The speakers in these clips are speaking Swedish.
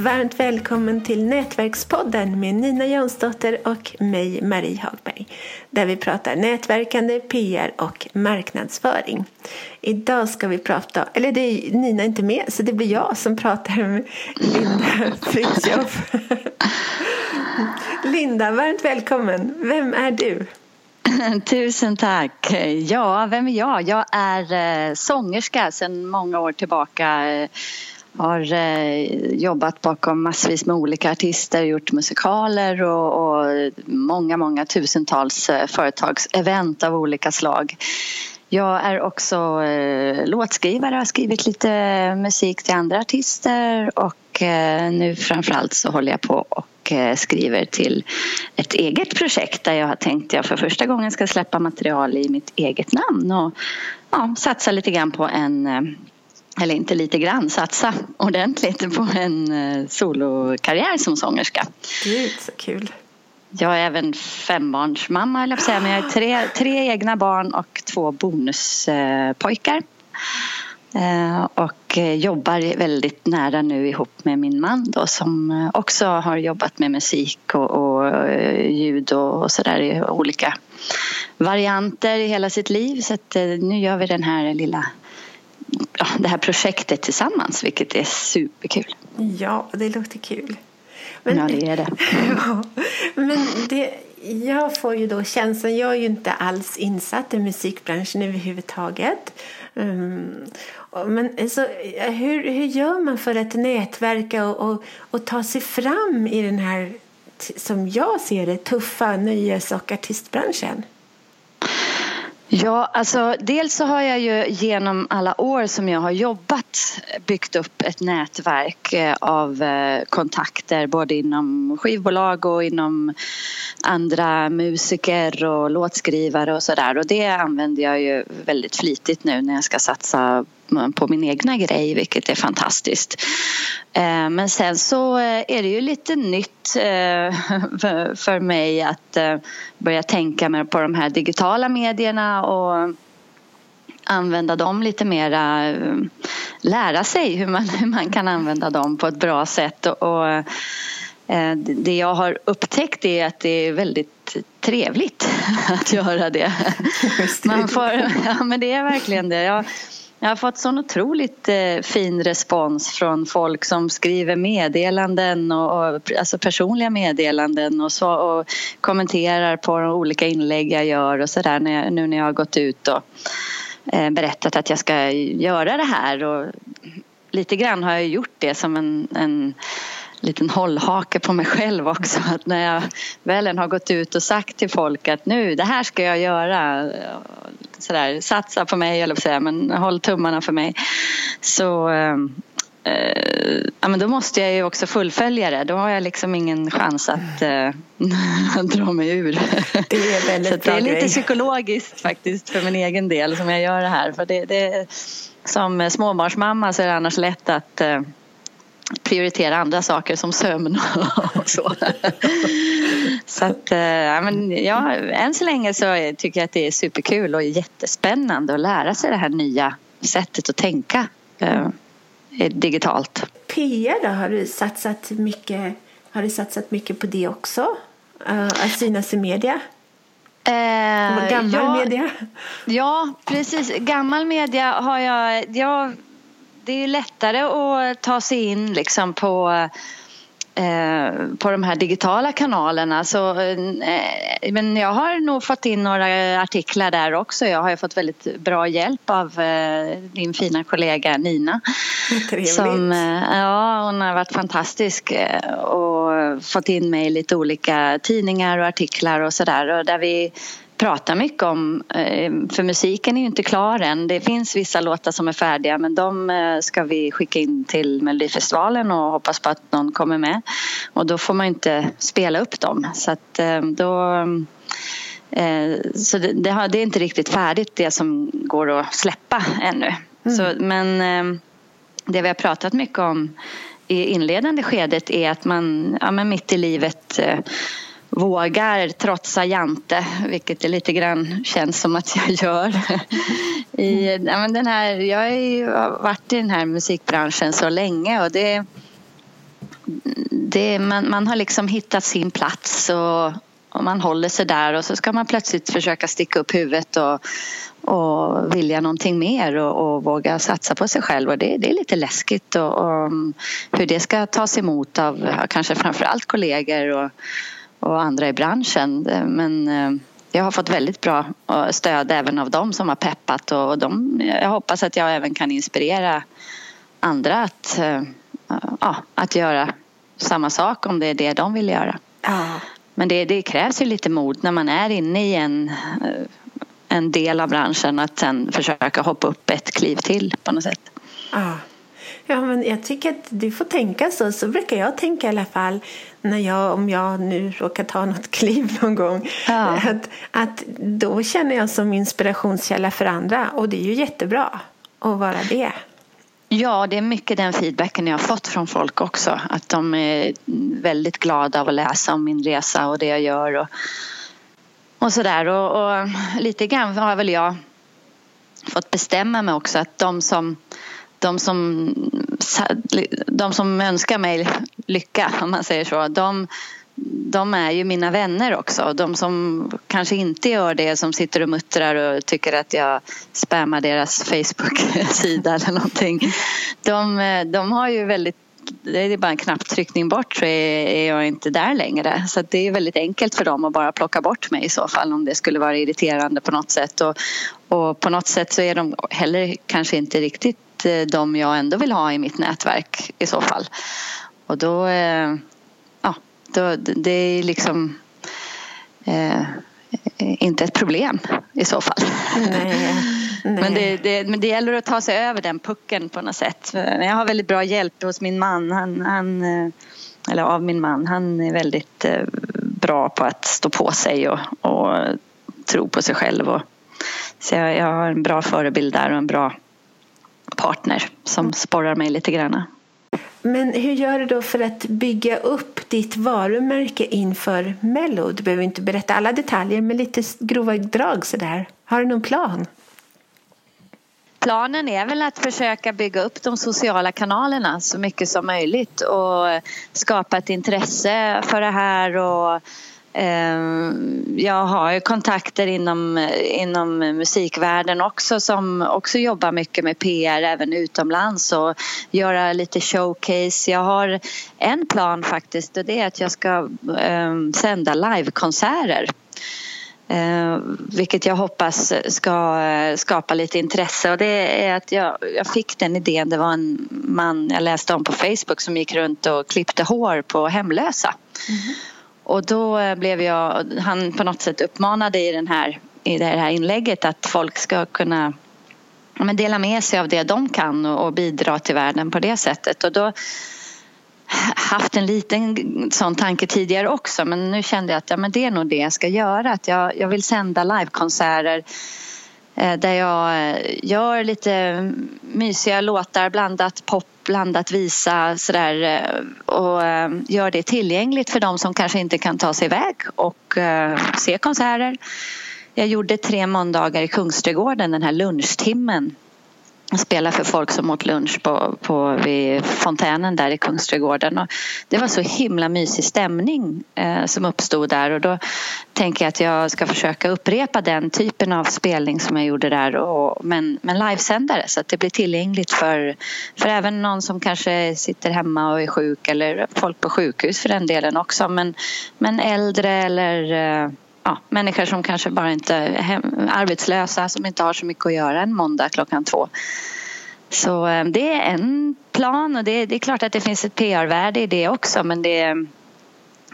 varmt välkommen till Nätverkspodden med Nina Jonsdotter och mig, Marie Hagberg. Där vi pratar nätverkande, PR och marknadsföring. Idag ska vi prata, eller det är Nina inte med, så det blir jag som pratar med Linda Fritiof. Linda, varmt välkommen. Vem är du? Tusen tack. Ja, vem är jag? Jag är eh, sångerska sedan många år tillbaka har eh, jobbat bakom massvis med olika artister, gjort musikaler och, och många, många tusentals eh, företagsevent av olika slag. Jag är också eh, låtskrivare, har skrivit lite musik till andra artister och eh, nu framförallt så håller jag på och eh, skriver till ett eget projekt där jag har tänkt att jag för första gången ska släppa material i mitt eget namn och ja, satsa lite grann på en eh, eller inte lite grann, satsa ordentligt på en eh, solokarriär som sångerska. Gud, så kul. Jag är även fembarnsmamma, eller säga, men jag har tre, tre egna barn och två bonuspojkar. Eh, och jobbar väldigt nära nu ihop med min man då, som också har jobbat med musik och, och ljud och, och sådär i olika varianter i hela sitt liv. Så att, nu gör vi den här lilla ja, det här projektet tillsammans vilket är superkul. Ja, det låter kul. Men, ja, det är det. ja, men det, jag får ju då känslan, jag är ju inte alls insatt i musikbranschen överhuvudtaget. Um, men så, hur, hur gör man för att nätverka och, och, och ta sig fram i den här, som jag ser det, tuffa nöjes och artistbranschen? Ja, alltså dels så har jag ju genom alla år som jag har jobbat byggt upp ett nätverk eh, av eh, kontakter både inom skivbolag och inom andra musiker och låtskrivare och sådär. Och det använder jag ju väldigt flitigt nu när jag ska satsa på min egna grej vilket är fantastiskt. Eh, men sen så eh, är det ju lite nytt eh, för mig att börja tänka mer på de här digitala medierna och använda dem lite mera, lära sig hur man, hur man kan använda dem på ett bra sätt. Och, det jag har upptäckt är att det är väldigt trevligt att göra det. Man får, ja, men det är verkligen det. Jag, jag har fått sån otroligt eh, fin respons från folk som skriver meddelanden och, och alltså personliga meddelanden och, så, och kommenterar på de olika inlägg jag gör och sådär nu när jag har gått ut och eh, berättat att jag ska göra det här. Och lite grann har jag gjort det som en, en liten hållhake på mig själv också. Att när jag väl har gått ut och sagt till folk att nu, det här ska jag göra. Sådär, satsa på mig, eller säga, men håll tummarna för mig. Så eh, eh, ja, men då måste jag ju också fullfölja det. Då har jag liksom ingen chans att eh, dra mig ur. Det är väldigt det är lite grej. psykologiskt faktiskt för min egen del som jag gör det här. För det, det, som småbarnsmamma så är det annars lätt att eh, prioritera andra saker som sömn och så. så att, eh, ja, men ja, än så länge så tycker jag att det är superkul och jättespännande att lära sig det här nya sättet att tänka eh, digitalt. PR då, har du satsat mycket, har du satsat mycket på det också? Uh, att synas i media? Eh, gammal ja, media? Ja, precis. Gammal media har jag... jag det är lättare att ta sig in liksom på eh, på de här digitala kanalerna. Så, eh, men jag har nog fått in några artiklar där också. Jag har fått väldigt bra hjälp av eh, din fina kollega Nina. Trevligt. Som, ja, hon har varit fantastisk och fått in mig i lite olika tidningar och artiklar och sådär. Där vi pratar mycket om, eh, för musiken är ju inte klar än. Det finns vissa låtar som är färdiga men de eh, ska vi skicka in till Melodifestivalen och hoppas på att någon kommer med. Och då får man inte spela upp dem så att eh, då så det, det, är inte riktigt färdigt det som går att släppa ännu. Mm. Så, men det vi har pratat mycket om i inledande skedet är att man ja, men mitt i livet vågar trotsa Jante, vilket det lite grann känns som att jag gör. I, ja, men den här, jag har ju varit i den här musikbranschen så länge och det, det, man, man har liksom hittat sin plats och, och man håller sig där och så ska man plötsligt försöka sticka upp huvudet och, och vilja någonting mer och, och, våga satsa på sig själv och det, det är lite läskigt och, och, hur det ska tas emot av kanske framförallt kollegor och, och andra i branschen. Men eh, jag har fått väldigt bra eh, stöd även av dem som har peppat och de, jag hoppas att jag även kan inspirera andra att, eh, ja, att göra samma sak om det är det de vill göra. Ja. Men det, det, krävs ju lite mod när man är inne i en, en del av branschen att sen försöka hoppa upp ett kliv till på något sätt. Ja. Ja, men jag tycker att du får tänka så. Så brukar jag tänka i alla fall när jag, om jag nu råkar ta något kliv någon gång. Ja. Att, att då känner jag som inspirationskälla för andra och det är ju jättebra att vara det. Ja, det är mycket den feedbacken jag har fått från folk också. Att de är väldigt glada av att läsa om min resa och det jag gör och, och sådär. Och, och lite grann har väl jag fått bestämma mig också att de som de som, de som önskar mig lycka, om man säger så, de, de är ju mina vänner också. De som kanske inte gör det, som sitter och muttrar och tycker att jag spammar deras Facebook-sida eller någonting. De, de har ju väldigt det är bara en knapptryckning bort så är jag inte där längre. Så det är väldigt enkelt för dem att bara plocka bort mig i så fall om det skulle vara irriterande på något sätt. Och, och på något sätt så är de heller kanske inte riktigt Eh, de jag ändå vill ha i mitt nätverk i så fall. Och då, eh, ja, då, det är liksom eh, inte ett problem i så fall. Nej, nej. Men, det, det, men det gäller att ta sig över den pucken på något sätt. Jag har väldigt bra hjälp hos min man. Han, han, eh, eller av min man. Han är väldigt bra på att stå på sig och, och tro på sig själv. Och, så jag, jag har en bra förebild där och en bra partner som sporrar mig lite grann. Men hur gör du då för att bygga upp ditt varumärke inför Mello? Du behöver inte berätta alla detaljer, men lite grova drag sådär. Har du någon plan? Planen är väl att försöka bygga upp de sociala kanalerna så mycket som möjligt och skapa ett intresse för det här och Eh, jag har kontakter inom, inom musikvärlden också som också jobbar mycket med PR även utomlands och göra lite showcase. Jag har en plan faktiskt och det är att jag ska um, sända livekonserter. Eh, vilket jag hoppas ska eh, skapa lite intresse och det är att jag, jag fick den idén. Det var en man jag läste om på Facebook som gick runt och klippte hår på hemlösa. Mm. Och då eh, blev jag, han på något sätt uppmanade i, den här, i det här inlägget att folk ska kunna men dela med sig av det de kan och, och bidra till världen på det sättet. Och då haft en liten sån tanke tidigare också men nu kände jag att ja, men det är nog det jag ska göra. Att jag, jag vill sända livekonserter eh, där jag eh, gör lite mysiga låtar, blandat pop blandat visa sådär eh, och eh, gör det tillgängligt för de som kanske inte kan ta sig iväg och eh, se konserter. Jag gjorde tre måndagar i Kungsträdgården, den här lunchtimmen spela för folk som åt lunch på, på, vid fontänen där i Kungsträdgården. Och det var så himla mysig stämning eh, som uppstod där. Och då tänker jag att jag ska försöka upprepa den typen av spelning som jag gjorde där. Och, men, men livesändare så att det blir tillgängligt för, för även någon som kanske sitter hemma och är sjuk eller folk på sjukhus för den delen också. Men, men äldre eller eh, ja, människor som kanske bara inte är hem, arbetslösa som inte har så mycket att göra en måndag klockan två. Så eh, det är en plan och det, det är klart att det finns ett PR-värde i det också men det,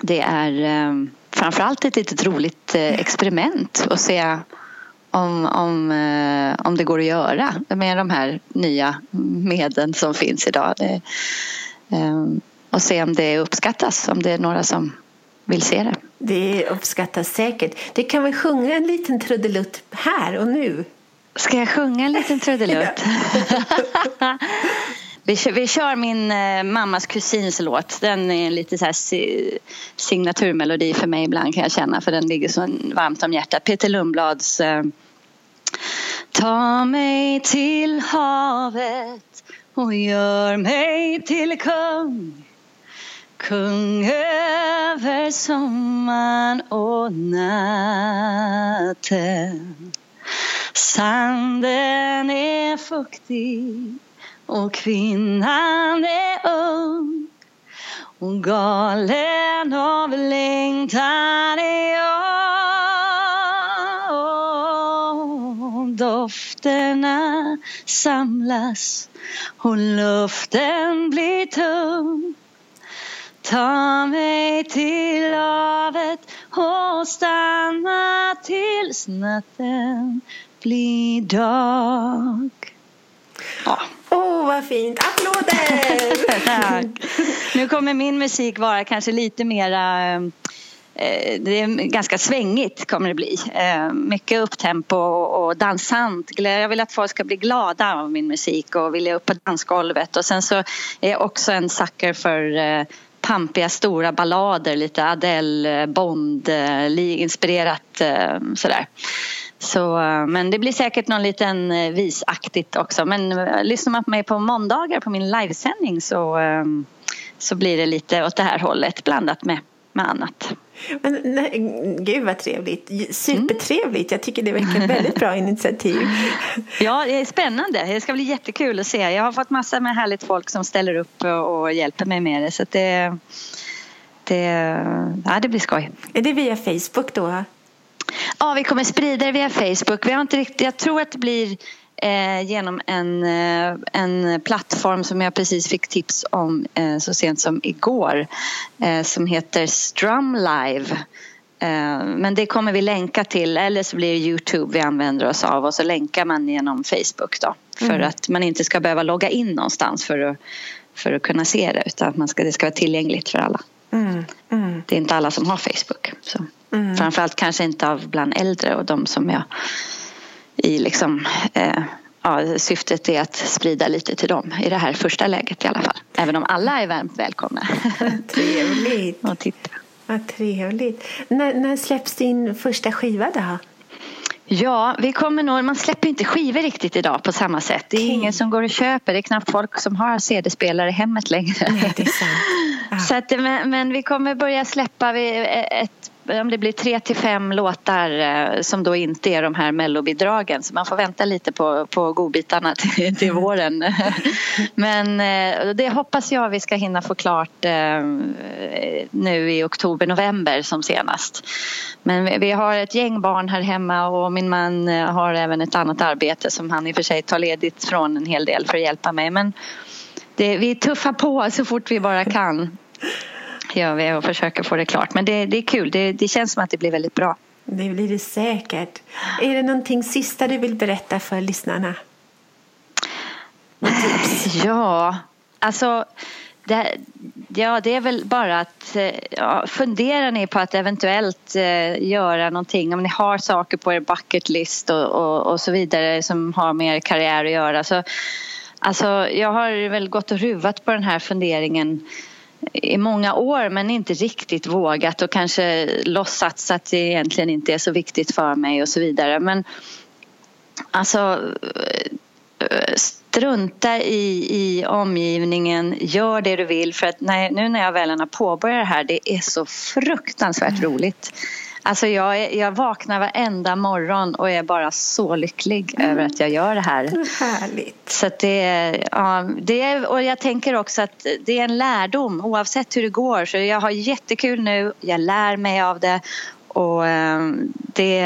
det är eh, framförallt ett litet roligt eh, experiment att se om, om, om det går att göra med de här nya medlen som finns idag. Det, och se om det uppskattas, om det är några som vill se det. Det uppskattas säkert. Det kan väl sjunga en liten trudelutt här och nu? Ska jag sjunga en liten trudelutt? vi, kör, vi kör min eh, mammas kusins låt. Den är en lite så här si, signaturmelodi för mig ibland kan jag känna för den ligger så varmt om hjärtat. Peter Lundblads eh, Ta mig till havet och gör mig till kung Kung över sommaren och natten. Sanden är fuktig och kvinnan är ung. Och galen av längtan är jag Dofterna samlas och luften blir tung. Ta mig till havet och stanna tills natten blir dag. Ja. Åh, oh, vad fint! Applåder! Tack. Nu kommer min musik vara kanske lite mera eh, det är ganska svängigt kommer det bli. Eh, mycket upptempo och dansant. Jag vill att folk ska bli glada av min musik och vilja upp på dansgolvet. Och sen så är jag också en sucker för eh, pampiga stora ballader, lite Adele, eh, Bond, eh, inspirerat eh, sådär. Så, men det blir säkert någon liten visaktigt också. Men lyssnar man på mig på måndagar på min livesändning så, så blir det lite åt det här hållet blandat med, med annat. Men, nej, gud vad trevligt. Supertrevligt. Jag tycker det verkar ett väldigt bra initiativ. Ja, det är spännande. Det ska bli jättekul att se. Jag har fått massor med härligt folk som ställer upp och hjälper mig med det. Så det, det, ja, det blir skoj. Är det via Facebook då? Ja, vi kommer sprida det via Facebook. Vi har inte riktigt, jag tror att det blir eh, genom en, eh, en plattform som jag precis fick tips om eh, så sent som igår eh, som heter Strumlive. Eh, men det kommer vi länka till eller så blir det Youtube vi använder oss av och så länkar man genom Facebook då för mm. att man inte ska behöva logga in någonstans för att, för att kunna se det utan att man ska, det ska vara tillgängligt för alla. Mm. Mm. Det är inte alla som har Facebook. Så. Mm. Framförallt kanske inte av bland äldre och de som jag i liksom, eh, ja, syftet är att sprida lite till dem i det här första läget i alla fall. Även om alla är varmt välkomna. Trevligt. och titta. Vad trevligt. När, när släpps din första skiva då? Ja, vi kommer nog, man släpper inte skivor riktigt idag på samma sätt. Det är okay. ingen som går och köper. Det är knappt folk som har CD-spelare i hemmet längre. Nej, det är sant. Så att, men, men, vi kommer börja släppa eh, ett om det blir tre till fem låtar eh, som då inte är de här mellobidragen så man får vänta lite på, på godbitarna till, till våren. Men eh, det hoppas jag vi ska hinna få klart nu i oktober, november som senast. Men vi har ett gäng barn här hemma och min man har även ett annat arbete som han i och för sig tar ledigt från en hel del för att hjälpa mig. Men det, vi tuffar på så fort vi bara kan gör vi och försöker få det klart. Men det, det är kul. Det, det känns som att det blir väldigt bra. Det blir det säkert. Är det någonting sista du vill berätta för lyssnarna? Ja, alltså det, ja, det är väl bara att ja, fundera ni på att eventuellt eh, göra någonting om ni har saker på er bucket list och, och, och, så vidare som har med er karriär att göra. Så, alltså, jag har väl gått och ruvat på den här funderingen i många år men inte riktigt vågat och kanske låtsats att det egentligen inte är så viktigt för mig och så vidare. Men alltså strunta i, i omgivningen, gör det du vill för att när, nu när jag väl har påbörjat det här det är så fruktansvärt mm. roligt. Alltså jag, jag vaknar varenda morgon och är bara så lycklig mm. över att jag gör det här. Härligt. Så det, ja, det, och jag tänker också att det är en lärdom oavsett hur det går. Så jag har jättekul nu, jag lär mig av det och eh, det,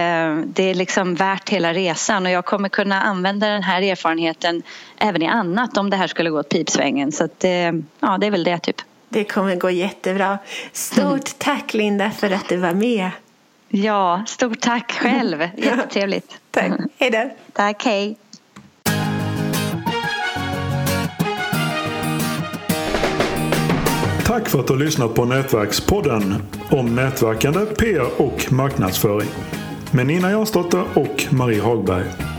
det är liksom värt hela resan och jag kommer kunna använda den här erfarenheten även i annat om det här skulle gå åt pipsvängen. Så att det, ja, det är väl det typ. Det kommer gå jättebra. Stort mm. tack Linda för att du var med. Ja, stort tack själv. Jättetrevligt. tack. Hej då. Tack, hej. Tack för att du har lyssnat på Nätverkspodden om nätverkande, PR och marknadsföring med Nina Jansdotter och Marie Hagberg.